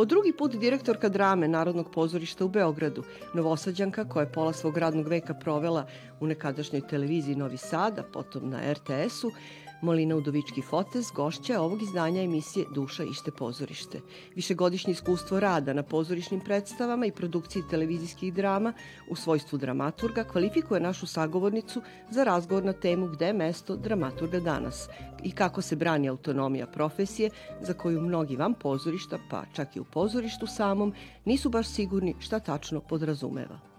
Po drugi put direktorka drame Narodnog pozorišta u Beogradu, novosađanka koja je pola svog radnog veka provela u nekadašnjoj televiziji Novi Sad, a potom na RTS-u, Molina Udovički Fotes, gošća ovog izdanja emisije Duša ište pozorište. Višegodišnje iskustvo rada na pozorišnim predstavama i produkciji televizijskih drama u svojstvu dramaturga kvalifikuje našu sagovornicu za razgovor na temu gde je mesto dramaturga danas i kako se brani autonomija profesije za koju mnogi van pozorišta, pa čak i u pozorištu samom, nisu baš sigurni šta tačno podrazumeva.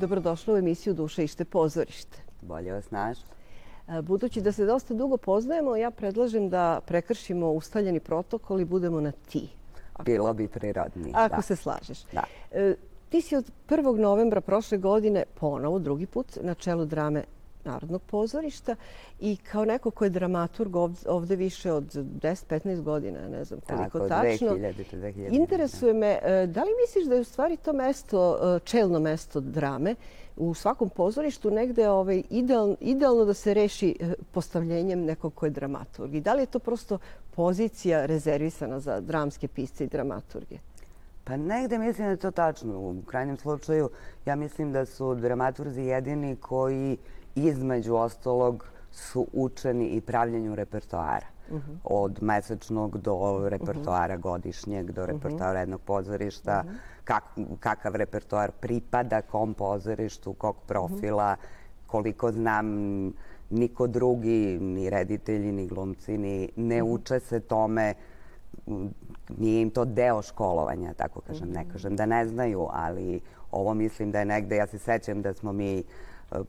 Dobrodošla u emisiju Duša ište pozorište. Bolje vas našli. Budući da se dosta dugo poznajemo, ja predlažem da prekršimo ustaljeni protokol i budemo na ti. Bilo bi prirodnije. Ako da. se slažeš. Da. E, ti si od 1. novembra prošle godine ponovo, drugi put, na čelu drame Narodnog pozorišta i kao neko ko je dramaturg ovde, više od 10-15 godina, ne znam koliko Tako, tačno. 2000, 2000. Interesuje me, e, da li misliš da je u stvari to mesto, e, čelno mesto drame, u svakom pozorištu negde ovaj, ideal, idealno da se reši e, postavljenjem nekog ko je dramaturg? I da li je to prosto pozicija rezervisana za dramske pisce i dramaturge? Pa negde mislim da je to tačno. U krajnjem slučaju ja mislim da su dramaturzi jedini koji između ostalog su učeni i pravljenju repertoara. Uh mhm. -huh. Od mesečnog do repertoara uh -huh. godišnjeg, do mhm. repertoara uh -huh. jednog pozorišta, kak, kakav repertoar pripada kom pozorištu, kog profila, koliko znam, niko drugi, ni reditelji, ni glumci, ni, ne uče se tome nije im to deo školovanja, tako kažem. Ne kažem da ne znaju, ali ovo mislim da je negde, ja se sećam da smo mi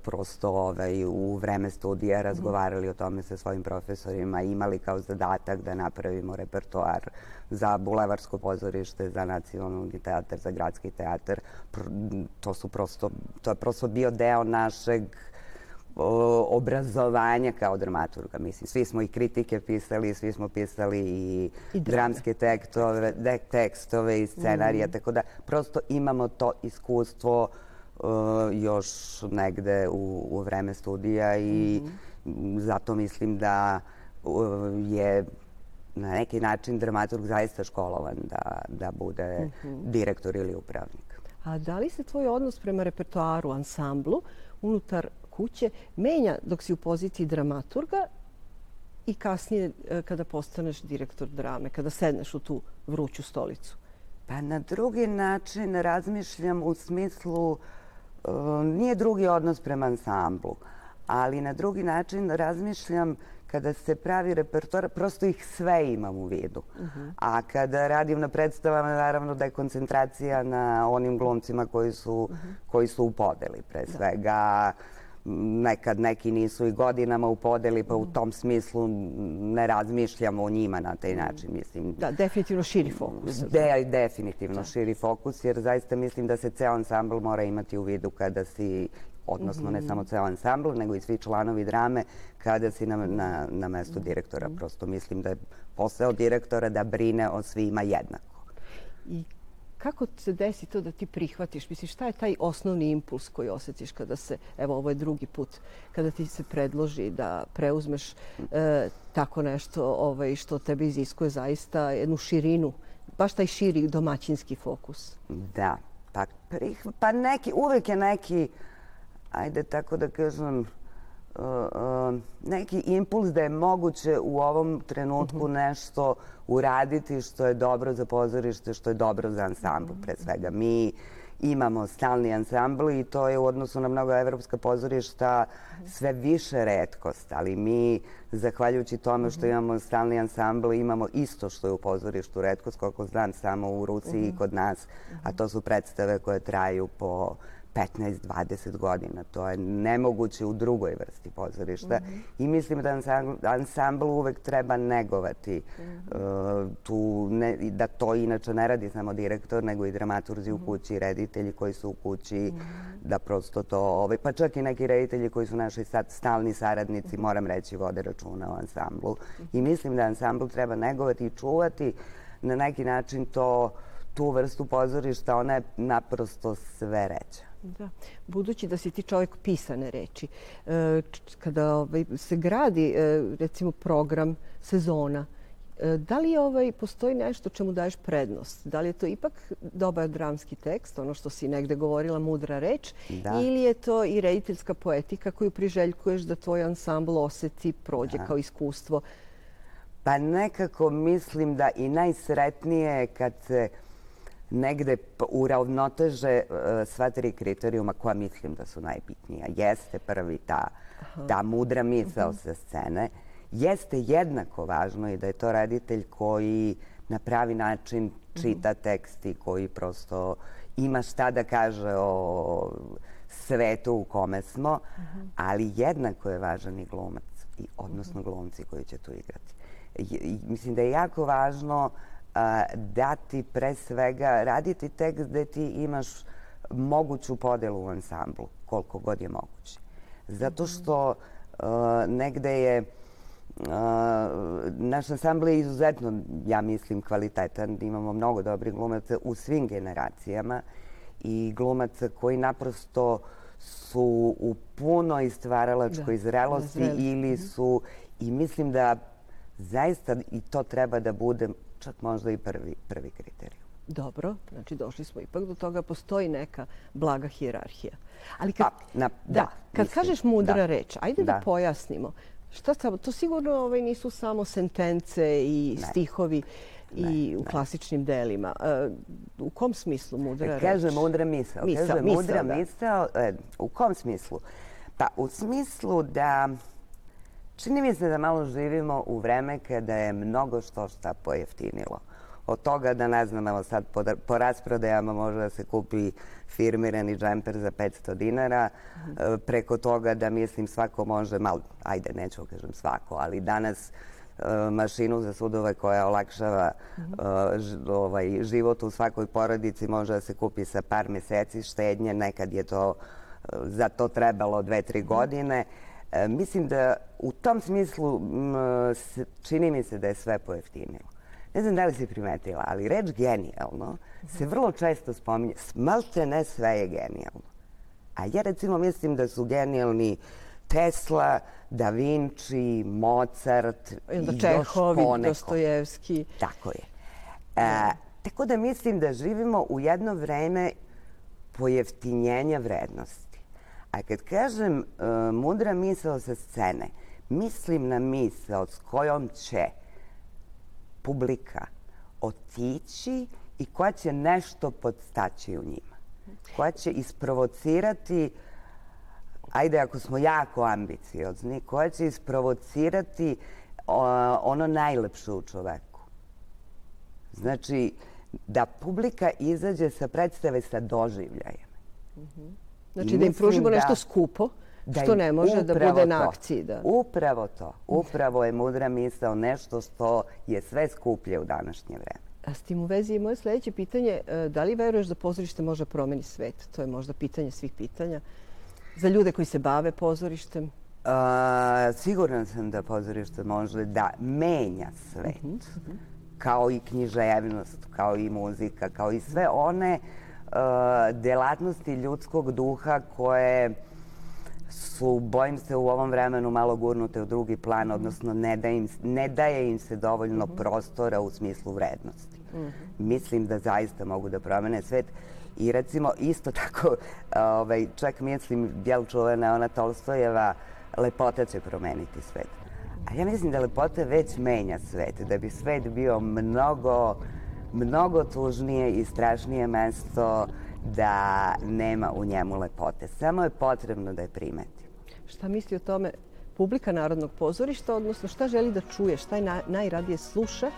prosto ovaj, u vreme studija razgovarali o tome sa svojim profesorima, imali kao zadatak da napravimo repertoar za bulevarsko pozorište, za nacionalni teatar, za gradski teatar. To su prosto, to je prosto bio deo našeg obrazovanja kao dramaturga. Mislim, svi smo i kritike pisali, svi smo pisali i, I dramske tekstove, tekstove i scenarija, mm. tako da prosto imamo to iskustvo Uh, još negde u, u vreme studija i mm -hmm. zato mislim da uh, je na neki način dramaturg zaista školovan da, da bude mm -hmm. direktor ili upravnik. A da li se tvoj odnos prema repertoaru, ansamblu, unutar kuće menja dok si u poziciji dramaturga i kasnije uh, kada postaneš direktor drame, kada sedneš u tu vruću stolicu? Pa na drugi način razmišljam u smislu uh, nije drugi odnos prema ansamblu, ali na drugi način razmišljam kada se pravi repertoar, prosto ih sve imam u vidu. Uh -huh. A kada radim na predstavama, naravno da je koncentracija na onim glumcima koji su, uh -huh. koji su u podeli, pre da. svega. Da nekad neki nisu i godinama u podeli, pa u tom smislu ne razmišljamo o njima na taj način, mislim. Da, definitivno širi fokus. De, definitivno da. širi fokus, jer zaista mislim da se ceo ansambl mora imati u vidu kada si odnosno mm -hmm. ne mhm. samo ceo ansambl, nego i svi članovi drame kada si na, na, na mestu direktora. -hmm. Prosto mislim da je posao direktora da brine o svima jednako. I Kako se desi to da ti prihvatiš? Misliš, šta je taj osnovni impuls koji osjetiš kada se, evo ovo je drugi put, kada ti se predloži da preuzmeš e, tako nešto ovaj, što tebe iziskuje zaista jednu širinu, baš taj širi domaćinski fokus? Da, pa, prih, pa neki, uvek je neki, ajde tako da kažem, neki impuls da je moguće u ovom trenutku uh mhm. nešto uraditi što je dobro za pozorište, što je dobro za ansambl pre svega. Mi imamo stalni ansambl i to je u odnosu na mnogo evropska pozorišta sve više redkost, ali mi, zahvaljujući tome što mhm. imamo stalni ansambl, imamo isto što je u pozorištu redkost, koliko znam samo u Rusiji i kod nas, a to su predstave koje traju po 15-20 godina. To je nemoguće u drugoj vrsti pozorišta. Mm -hmm. I mislim da ansambl, uvek treba negovati. Mm -hmm. uh, tu ne, da to inače ne radi samo direktor, nego i dramaturzi mm -hmm. u kući, reditelji koji su u kući, -hmm. da prosto to, ovaj, pa čak i neki reditelji koji su naši sad stalni saradnici, -hmm. moram reći, vode računa o ansamblu. I mislim da ansambl treba negovati i čuvati na neki način to tu vrstu pozorišta, ona je naprosto sve reća. Da. Budući da si ti čovjek pisane reči, e, kada ovaj, se gradi e, recimo program sezona, e, da li ovaj, postoji nešto čemu daješ prednost? Da li je to ipak dobar dramski tekst, ono što si negde govorila, mudra reč, da. ili je to i rediteljska poetika koju priželjkuješ da tvoj ansambl oseti, prođe da. kao iskustvo? Pa nekako mislim da i najsretnije je kad se negde uravnoteže uh, sva tri kriterijuma koja mislim da su najbitnija. Jeste prvi ta, ta mudra misao mhm. sa scene. Jeste jednako važno i da je to reditelj koji na pravi način čita mhm. tekst i koji prosto ima šta da kaže o svetu u kome smo, mhm. ali jednako je važan i glumac, i, odnosno glumci koji će tu igrati. I, mislim da je jako važno uh, dati pre svega, raditi tekst gde ti imaš moguću podelu u ansamblu, koliko god je moguće. Zato mhm. što uh, negde je naš ansambl je izuzetno, ja mislim, kvalitetan. Imamo mnogo dobrih glumaca u svim generacijama i glumaca koji naprosto su u punoj stvaralačkoj da, zrelosti da, ili mhm. su i mislim da zaista i to treba da bude čak možda i prvi, prvi kriterijum. Dobro, znači došli smo ipak do toga, postoji neka blaga hijerarhija. Ali kad, pa, na, da, da, kad mislim, kažeš mudra da, reč, ajde da, da pojasnimo. Šta samo, to sigurno ovaj, nisu samo sentence i ne. stihovi i ne, u klasičnim delima. Uh, u kom smislu mudra reč? Kaže mudra misao. misao Kaže mudra da. misao. E, u kom smislu? Pa u smislu da Čini mi se da malo živimo u vreme kada je mnogo što šta pojeftinilo. Od toga da, ne znam, evo sad po, po rasprodajama može da se kupi firmirani džemper za 500 dinara, mhm. preko toga da, mislim, svako može, malo, ajde, neću kažem svako, ali danas e, mašinu za sudove koja olakšava mhm. e, ovaj, život u svakoj porodici može da se kupi sa par meseci štednje, nekad je to e, za to trebalo dve, tri mhm. godine. E, mislim da u tom smislu čini mi se da je sve pojeftinilo. Ne znam da li si primetila, ali reč genijalno se vrlo često spominje. Malte ne sve je genijalno. A ja recimo mislim da su genijalni Tesla, Da Vinci, Mozart i, i Čehov, i Dostojevski. Tako je. E, tako da mislim da živimo u jedno vreme pojeftinjenja vrednosti. A kad kažem uh, mudra misao sa scene, mislim na misao s kojom će publika otići i koja će nešto podstaći u njima. Koja će isprovocirati, ajde ako smo jako ambiciozni, koja će isprovocirati ono najlepše u čoveku. Znači, da publika izađe sa predstave sa doživljajem. Mm -hmm. Znači da im pružimo da, nešto skupo, da što ne može da bude to, na akciji. Da. Upravo to. Upravo je mudra misao nešto što je sve skuplje u današnje vreme. A s tim u vezi je moje sledeće pitanje, e, da li veruješ da pozorište može promeni svet? To je možda pitanje svih pitanja. Za ljude koji se bave pozorištem? A, siguran sam da pozorište može da menja svet. Uh -huh, uh -huh. Kao i književnost, kao i muzika, kao i sve one Uh, delatnosti ljudskog duha koje su, bojim se, u ovom vremenu malo gurnute u drugi plan, mhm. odnosno ne, da im, ne daje im se dovoljno -hmm. prostora u smislu vrednosti. Mm -hmm. Mislim da zaista mogu da promene svet. I recimo isto tako, ovaj, čak mislim, jel čuvena ona Tolstojeva, lepota će promeniti svet. A ja mislim da lepota već menja svet, da bi svet bio mnogo mnogo tužnije i strašnije mesto da nema u njemu lepote. Samo je potrebno da je primeti. Šta misli o tome publika Narodnog pozorišta, odnosno šta želi da čuje, šta je najradije sluša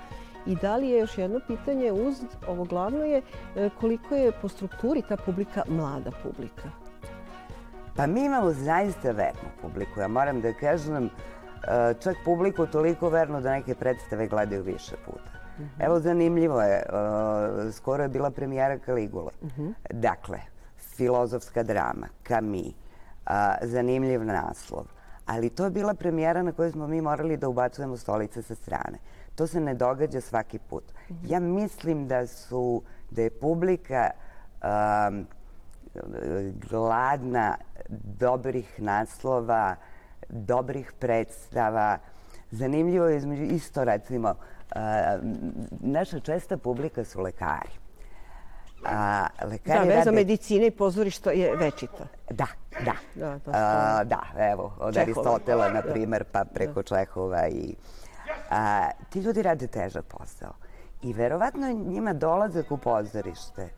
i da li je još jedno pitanje uz ovo glavno je e, koliko je po strukturi ta publika mlada publika? Pa mi imamo zaista vernu publiku. Ja moram da kažem, e, čak publiku toliko verno da neke predstave gledaju više puta. Mm -hmm. Evo, zanimljivo je, skoro je bila premijera Kaligule. -hmm. Dakle, filozofska drama, Kami, zanimljiv naslov. Ali to je bila premijera na kojoj smo mi morali da ubacujemo stolice sa strane. To se ne događa svaki put. -hmm. Ja mislim da su, da je publika um, gladna dobrih naslova, dobrih predstava. Zanimljivo je između, isto recimo, naša česta publika su lekari. A, lekari da, veza rade... medicine i pozorišta je večita. Da, da. Da, to a, da evo, od Čehova. Aristotela, na da. primer, pa preko da. Čehova i... A, ti ljudi rade težak posao. I verovatno njima dolazak u pozorište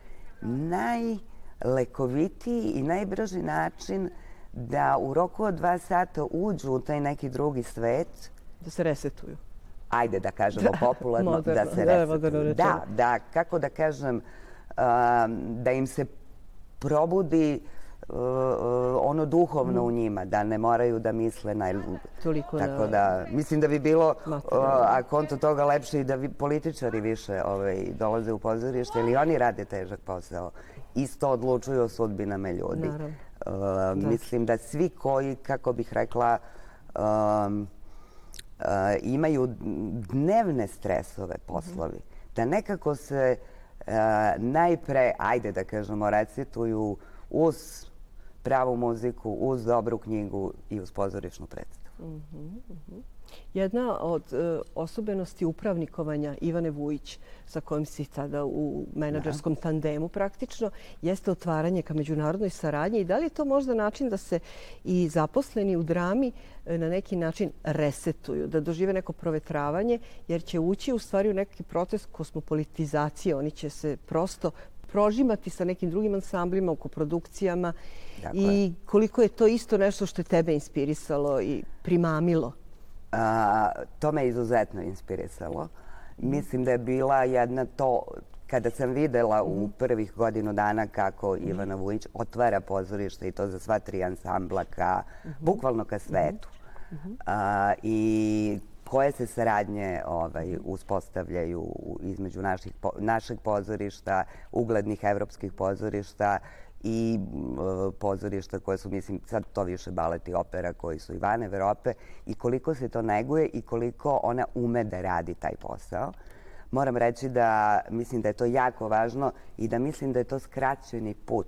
naj lekovitiji i najbrži način da u roku od dva sata uđu u taj neki drugi svet. Da se resetuju. Ajde da kažemo da, popularno, da moderno, da se resetuju. Da, da, kako da kažem, um, da im se probudi uh, ono duhovno mm. u njima, da ne moraju da misle na... Toliko Tako na... da, mislim da bi bilo, uh, a konto toga lepše i da vi, političari više ovaj, dolaze u pozorište, ili oni rade težak posao isto odlučuju o sudbinama ljudi. Naravno. Uh, da. Mislim da svi koji, kako bih rekla, um, uh, imaju dnevne stresove poslovi, -hmm. da nekako se uh, najpre, ajde da kažemo, recituju uz pravu muziku, uz dobru knjigu i uz pozorišnu predstavu. Mm -hmm, mm -hmm. Jedna od e, osobenosti upravnikovanja Ivane Vujić, sa kojim si tada u menadžerskom da. tandemu praktično, jeste otvaranje ka međunarodnoj saradnji. I da li je to možda način da se i zaposleni u drami e, na neki način resetuju, da dožive neko provetravanje, jer će ući u stvari u neki proces kosmopolitizacije. Oni će se prosto prožimati sa nekim drugim ansamblima, u koprodukcijama dakle. i koliko je to isto nešto što je tebe inspirisalo i primamilo? A, to me izuzetno inspirisalo. Mislim da je bila jedna to, kada sam videla u mhm. prvih godinu dana kako mhm. Ivana Vujić otvara pozorište i to za sva tri ansambla ka, mhm. bukvalno ka svetu. A, I koje se saradnje ovaj, uspostavljaju između naših, našeg pozorišta, uglednih evropskih pozorišta i pozorišta koje su, mislim, sad to više balet i opera koji su i van Evrope i koliko se to neguje i koliko ona ume da radi taj posao. Moram reći da mislim da je to jako važno i da mislim da je to skraćeni put,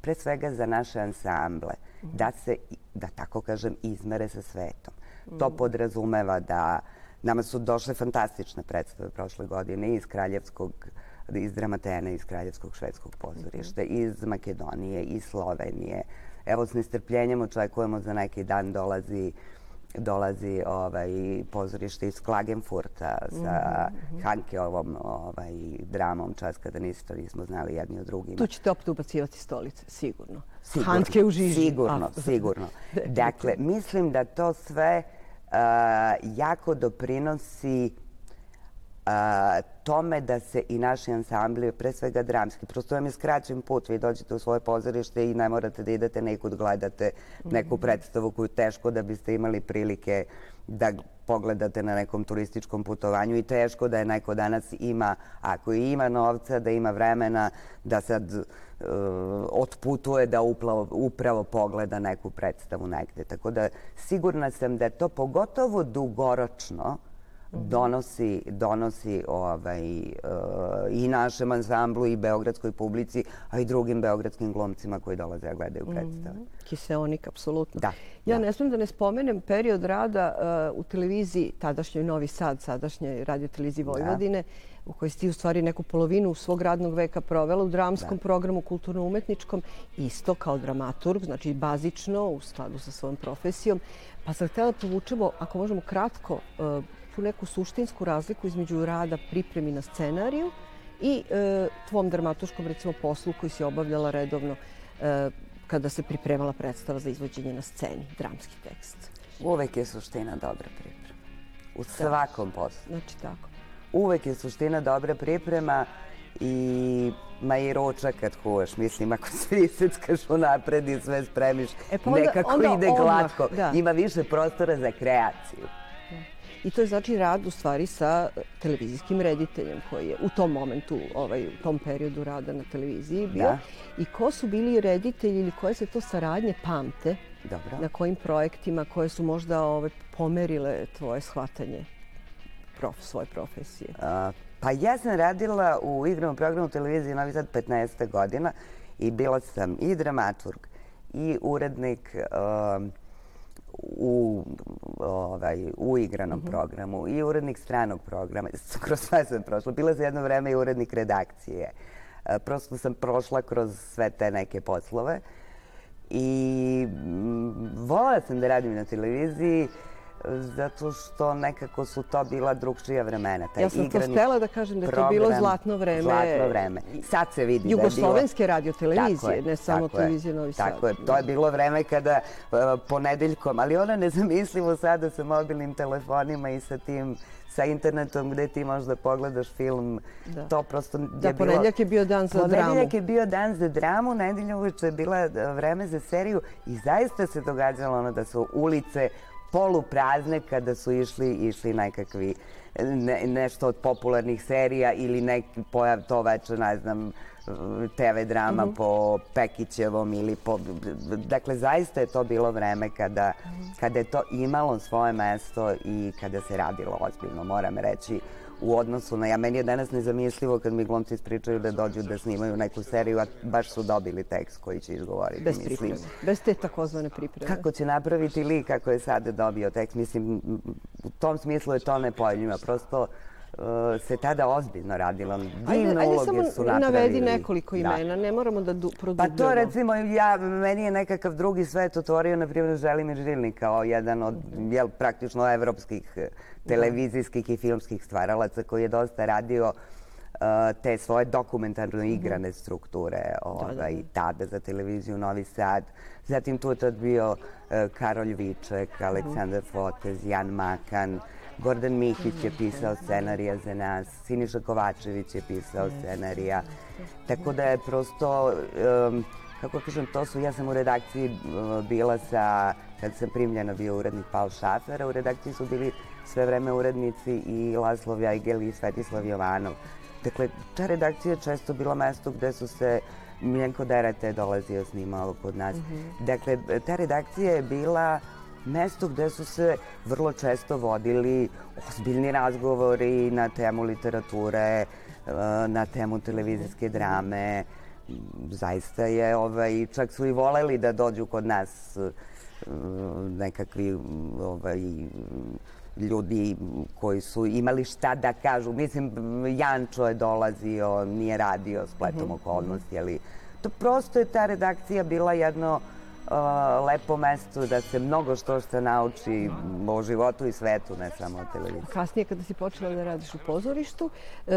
pre svega za naše ansamble, da se, da tako kažem, izmere sa svetom. To podrazumeva da nama su došle fantastične predstave prošle godine iz Kraljevskog iz Dramatena, iz Kraljevskog švedskog pozorišta, iz Makedonije, iz Slovenije. Evo s nestrpljenjem očekujemo za neki dan dolazi dolazi ovaj, pozorište iz Klagenfurta sa mm -hmm. Hankeovom ovaj, dramom Čas kada nisto nismo znali jedni od drugima. Tu ćete opet ubacivati stolice, sigurno. sigurno Hanke u žiži. Sigurno, A. sigurno. Dakle, mislim da to sve jako doprinosi a, tome da se i naši ansambli, pre svega dramski, prosto vam je skraćen put, vi dođete u svoje pozorište i ne morate da idete nekud gledate neku mhm. predstavu koju teško da biste imali prilike da pogledate na nekom turističkom putovanju i teško da je neko danas ima, ako i ima novca, da ima vremena da sad uh, otputuje da upravo, upravo pogleda neku predstavu negde. Tako da sigurna sam da to pogotovo dugoročno donosi, donosi ovaj, uh, i našem ansamblu i beogradskoj publici, a i drugim beogradskim glumcima koji dolaze da gledaju mhm. predstave. Mm -hmm. Kiseonik, apsolutno. Da. Ja da. ne smijem da ne spomenem period rada uh, u televiziji, tadašnjoj Novi Sad, sadašnjoj radioteleviziji da. Vojvodine, da. u kojoj si ti u stvari neku polovinu svog radnog veka provela u dramskom da. programu kulturno-umetničkom, isto kao dramaturg, znači bazično u skladu sa svojom profesijom. Pa sam htjela da povučemo, ako možemo kratko, uh, tu neku suštinsku razliku između rada pripremi na scenariju i e, tvom dramatuškom recimo poslu koji si obavljala redovno e, kada se pripremala predstava za izvođenje na sceni, dramski tekst. Uvek je suština dobra priprema. U da. svakom poslu. Znači tako. Uvek je suština dobra priprema i ma i ručak kad kuvaš, mislim, ako sve iseckaš unapred i sve spremiš, e pa onda, nekako onda ide glatko. Da. Ima više prostora za kreaciju. I to je znači rad u stvari sa televizijskim rediteljem koji je u tom momentu, ovaj, u tom periodu rada na televiziji bio. Da. I ko su bili reditelji ili koje se to saradnje pamte? Dobro. Na kojim projektima koje su možda ovaj, pomerile tvoje shvatanje prof, svoje profesije? A, pa ja sam radila u igranom programu televizije Novi Sad 15. godina i bila sam i dramaturg i urednik um, u, ovaj, u igranom uh mhm. -huh. programu i urednik stranog programa. Kroz sve sam prošla. Bila za jedno vreme i urednik redakcije. E, prosto sam prošla kroz sve te neke poslove i mm, volala sam da radim na televiziji zato što nekako su to bila drugčija vremena. Taj ja sam to stela da kažem da je to bilo zlatno vreme. Zlatno vreme. Sad se vidi Jugoslovenske da je bilo... radio televizije, ne samo televizije Novi Sad. Tako je, to je bilo vreme kada uh, ponedeljkom, ali ona nezamislivo sada sa mobilnim telefonima i sa tim sa internetom gde ti možeš da pogledaš film. Da. To prosto da, je bilo... ponedljak je bio dan za ponedljak dramu. Ponedljak je bio dan za dramu, nedelja uveče je bila e, vreme za seriju i zaista se događalo ono da su ulice poluprazne kada su išli, išli nekakvi ne, nešto od popularnih serija ili neki pojav to veče, ne znam, TV drama mm -hmm. po Pekićevom ili po... Dakle, zaista je to bilo vreme kada, kada je to imalo svoje mesto i kada se radilo ozbiljno, moram reći u odnosu na... Ja, meni je danas nezamislivo kad mi glumci ispričaju da dođu da snimaju neku seriju, a baš su dobili tekst koji će izgovoriti. Bez mislim. pripreme. Bez te takozvane pripreme. Kako će napraviti lik kako je sada dobio tekst? Mislim, u tom smislu je to nepojljivo. Prosto uh, se tada ozbiljno radilo. Divne ajde, uloge ajde su napravili. navedi nekoliko da. imena, da. ne moramo da produbljamo. Pa to recimo, ja, meni je nekakav drugi svet otvorio, na primjer, Želimir Žilnik kao jedan od, jel, praktično evropskih televizijskih i filmskih stvaralaca koji je dosta radio uh, te svoje dokumentarno mhm. igrane strukture ovaj, da, da, da. tada za televiziju Novi Sad. Zatim tu je tad bio uh, Karol Viček, Aleksandar Fotez, Jan Makan, Gordon Mihić je pisao scenarija za nas, Siniša Kovačević je pisao scenarija. Tako da je prosto, um, kako kažem, to su, ja sam u redakciji uh, bila sa, kad sam primljena bio urednik Paul Šafer, u redakciji su bili sve vreme urednici i Laslo Vjajgel i Svetislav Jovanov. Dakle, ta redakcija je često bila mesto gde su se Miljenko Derete dolazio snimao kod nas. Mm -hmm. Dakle, ta redakcija je bila mesto gde su se vrlo često vodili ozbiljni razgovori na temu literature, e, na temu televizijske drame. Zaista je, ovaj, čak su i voleli da dođu kod nas nekakvi ovaj, ljudi koji su imali šta da kažu. Mislim, Jančo je dolazio, nije radio spletom mm -hmm. okolnosti, ali to prosto je ta redakcija bila jedno uh, lepo mesto da se mnogo što što nauči o životu i svetu, ne samo o televiziji. Kasnije kada si počela da radiš u pozorištu, uh,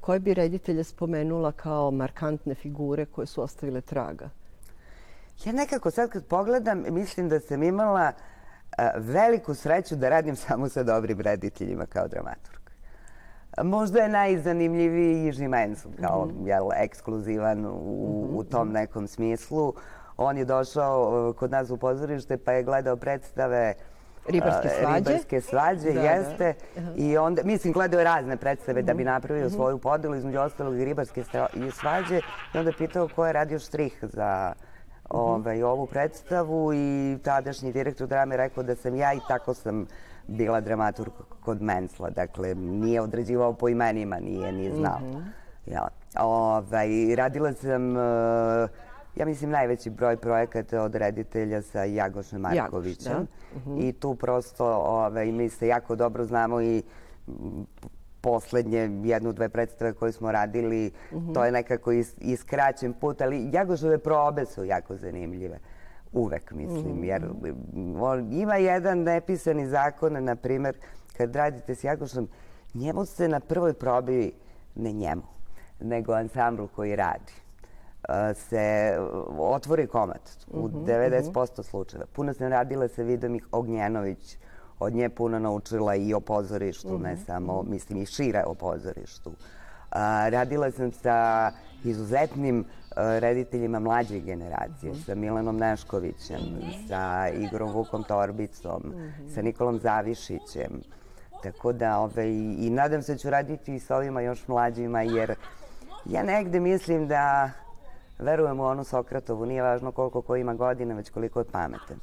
koje bi reditelje spomenula kao markantne figure koje su ostavile traga? Ja nekako sad kad pogledam, mislim da sam imala uh, veliku sreću da radim samo sa dobrim rediteljima kao dramaturg. Možda je najzanimljiviji Jiži Mensu, kao mm -hmm. jel, ekskluzivan u, -hmm. u tom nekom smislu. On je došao kod nas u pozorište pa je gledao predstave Ribarske svađe. Ribarske svađe, da, jeste. Da. I onda, mislim, gledao je razne predstave mm -hmm. da bi mhm. napravio mm -hmm. svoju podelu, između ostalog i ribarske svađe. I onda pitao ko je radio štrih za ovaj, ovu predstavu i tadašnji direktor drame rekao da sam ja i tako sam bila dramaturg kod Mensla. Dakle, nije određivao po imenima, nije ni znao. Mm -hmm. ja. ovaj, radila sam, uh, ja mislim, najveći broj projekata od reditelja sa Jagošem Markovićem. Jagoš, da? Mm -hmm. I tu prosto, ovaj, mi se jako dobro znamo i poslednje jednu, dve predstave koje smo radili, mm -hmm. to je nekako is, iskraćen put, ali Jagožove probe su jako zanimljive. Uvek, mislim, -hmm. jer on, ima jedan nepisani zakon, na primer, kad radite s Jagošom, njemu se na prvoj probi, ne njemu, nego ansamblu koji radi, se otvori komad u mm -hmm. 90% slučajeva. Puno sam radila sa Vidom Ognjenović, od nje puno naučila i o pozorištu, mm -hmm. ne samo, mislim, i šire o pozorištu. radila sam sa izuzetnim rediteljima mlađe generacije, sa Milanom Neškovićem, sa Igorom Vukom Torbicom, sa Nikolom Zavišićem. Tako da, ove, i, i nadam se da ću raditi i sa ovima još mlađima, jer ja negde mislim da verujem u onu Sokratovu, nije važno koliko ko ima godina, već koliko je pametan.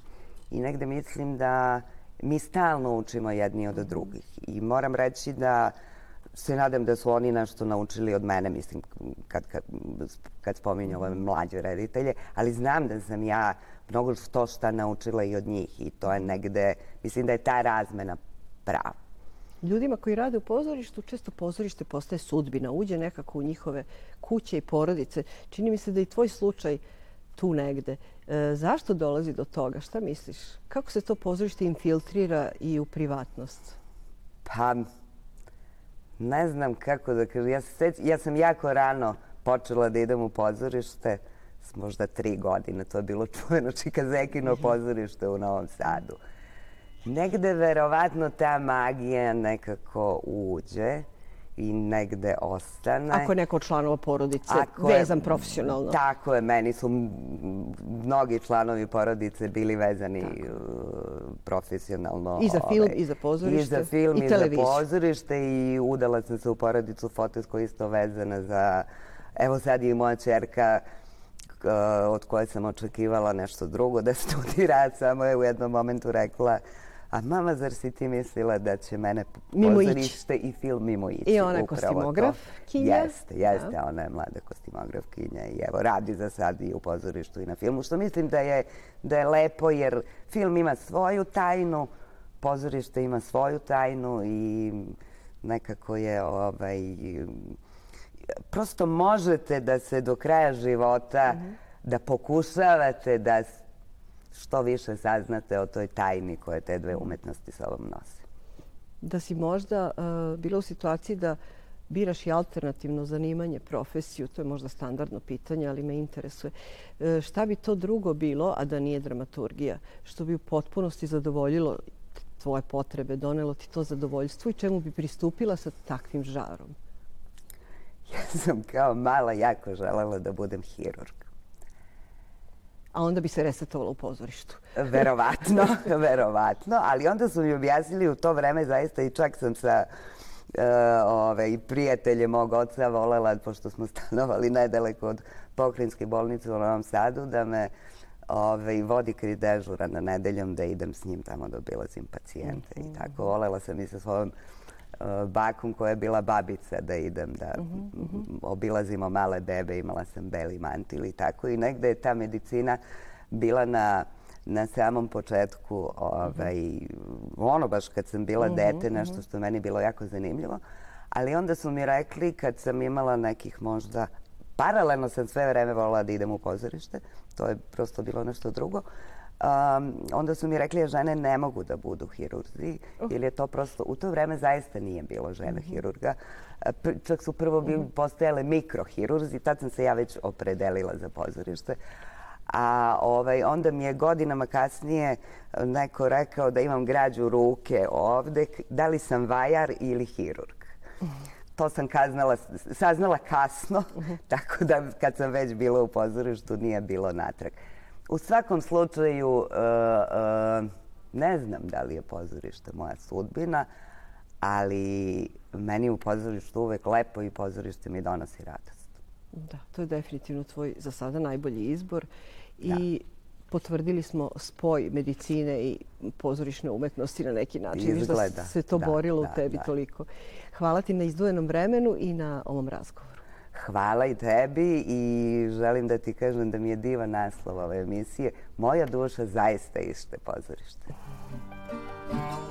I negde mislim da mi stalno učimo jedni od drugih. I moram reći da se nadam da su oni nešto naučili od mene, mislim, kad, kad, kad spominju ove mlađe reditelje, ali znam da sam ja mnogo to šta naučila i od njih i to je negde, mislim da je ta razmena prava. Ljudima koji rade u pozorištu, često pozorište postaje sudbina, uđe nekako u njihove kuće i porodice. Čini mi se da i tvoj slučaj tu negde. E, zašto dolazi do toga? Šta misliš? Kako se to pozorište infiltrira i u privatnost? Pa, ne znam kako da kažem. Ja, seć, ja sam jako rano počela da idem u pozorište, s možda tri godine. To je bilo čuveno Čikazekino mhm. pozorište u Novom Sadu. Negde verovatno ta magija nekako uđe i negde ostane. Ako je neko od članova porodice Ako vezan je, profesionalno. Tako je, meni su mnogi članovi porodice bili vezani tako. profesionalno. I za film, ovaj, i za pozorište. I za film, i, i za pozorište i udala sam se u porodicu Fotes koja isto vezana za... Evo sad je i moja čerka od koje sam očekivala nešto drugo da studira, samo je u jednom momentu rekla A mama, zar si ti mislila da će mene pozorište i film mimo ići? I ona je kostimograf kinja? Jeste, jeste. Da. Ona je mlada kostimograf kinja i evo, radi za sad i u pozorištu i na filmu, što mislim da je, da je lepo jer film ima svoju tajnu, pozorište ima svoju tajnu i nekako je ovaj, prosto možete da se do kraja života mm -hmm. da pokušavate da što više saznate o toj tajni koje te dve umetnosti sa ovom nose. Da si možda uh, bila u situaciji da biraš i alternativno zanimanje, profesiju, to je možda standardno pitanje, ali me interesuje. Uh, šta bi to drugo bilo, a da nije dramaturgija? Što bi u potpunosti zadovoljilo tvoje potrebe, donelo ti to zadovoljstvo i čemu bi pristupila sa takvim žarom? Ja sam kao mala jako želela da budem hirurg a onda bi se resetovala u pozorištu. verovatno, verovatno, ali onda su mi objasnili u to vreme zaista i čak sam sa uh, ove, i prijatelje mog oca volela, pošto smo stanovali nedaleko od pokrinjske bolnice u Novom Sadu, da me ove, vodi kri dežura na nedeljom da idem s njim tamo da obilazim pacijente mm -hmm. i mhm. tako. Volela sam i sa svojom bakom koja je bila babica da idem da mm -hmm. obilazimo male bebe, imala sam beli mantil i tako i negde je ta medicina bila na na samom početku, ovaj, ono baš kad sam bila -hmm, dete, nešto mhm. što meni bilo jako zanimljivo. Ali onda su mi rekli kad sam imala nekih možda, paralelno sam sve vreme volila da idem u pozorište, to je prosto bilo nešto drugo, um, onda su mi rekli da žene ne mogu da budu hirurzi, uh. jer je to prosto, u to vreme zaista nije bilo žena uh mhm. -huh. hirurga. Čak su prvo bili, mhm. -huh. postojale mikrohirurzi, tad sam se ja već opredelila za pozorište. A ovaj, onda mi je godinama kasnije neko rekao da imam građu ruke ovde, da li sam vajar ili hirurg. -huh to sam kaznala, saznala kasno, -huh. tako da kad sam već bila u pozorištu nije bilo natrag. U svakom slučaju, uh, uh, ne znam da li je pozorište moja sudbina, ali meni u pozorištu uvek lepo i pozorište mi donosi radost. Da, to je definitivno tvoj za sada najbolji izbor. I da. potvrdili smo spoj medicine i pozorišne umetnosti na neki način. Izgleda. Viš da se to da, borilo da, u tebi da. toliko. Hvala ti na izdvojenom vremenu i na ovom razgovoru. Hvala i tebi i želim da ti kažem da mi je divan naslov ove emisije. Moja duša zaista ište pozorište. Thank.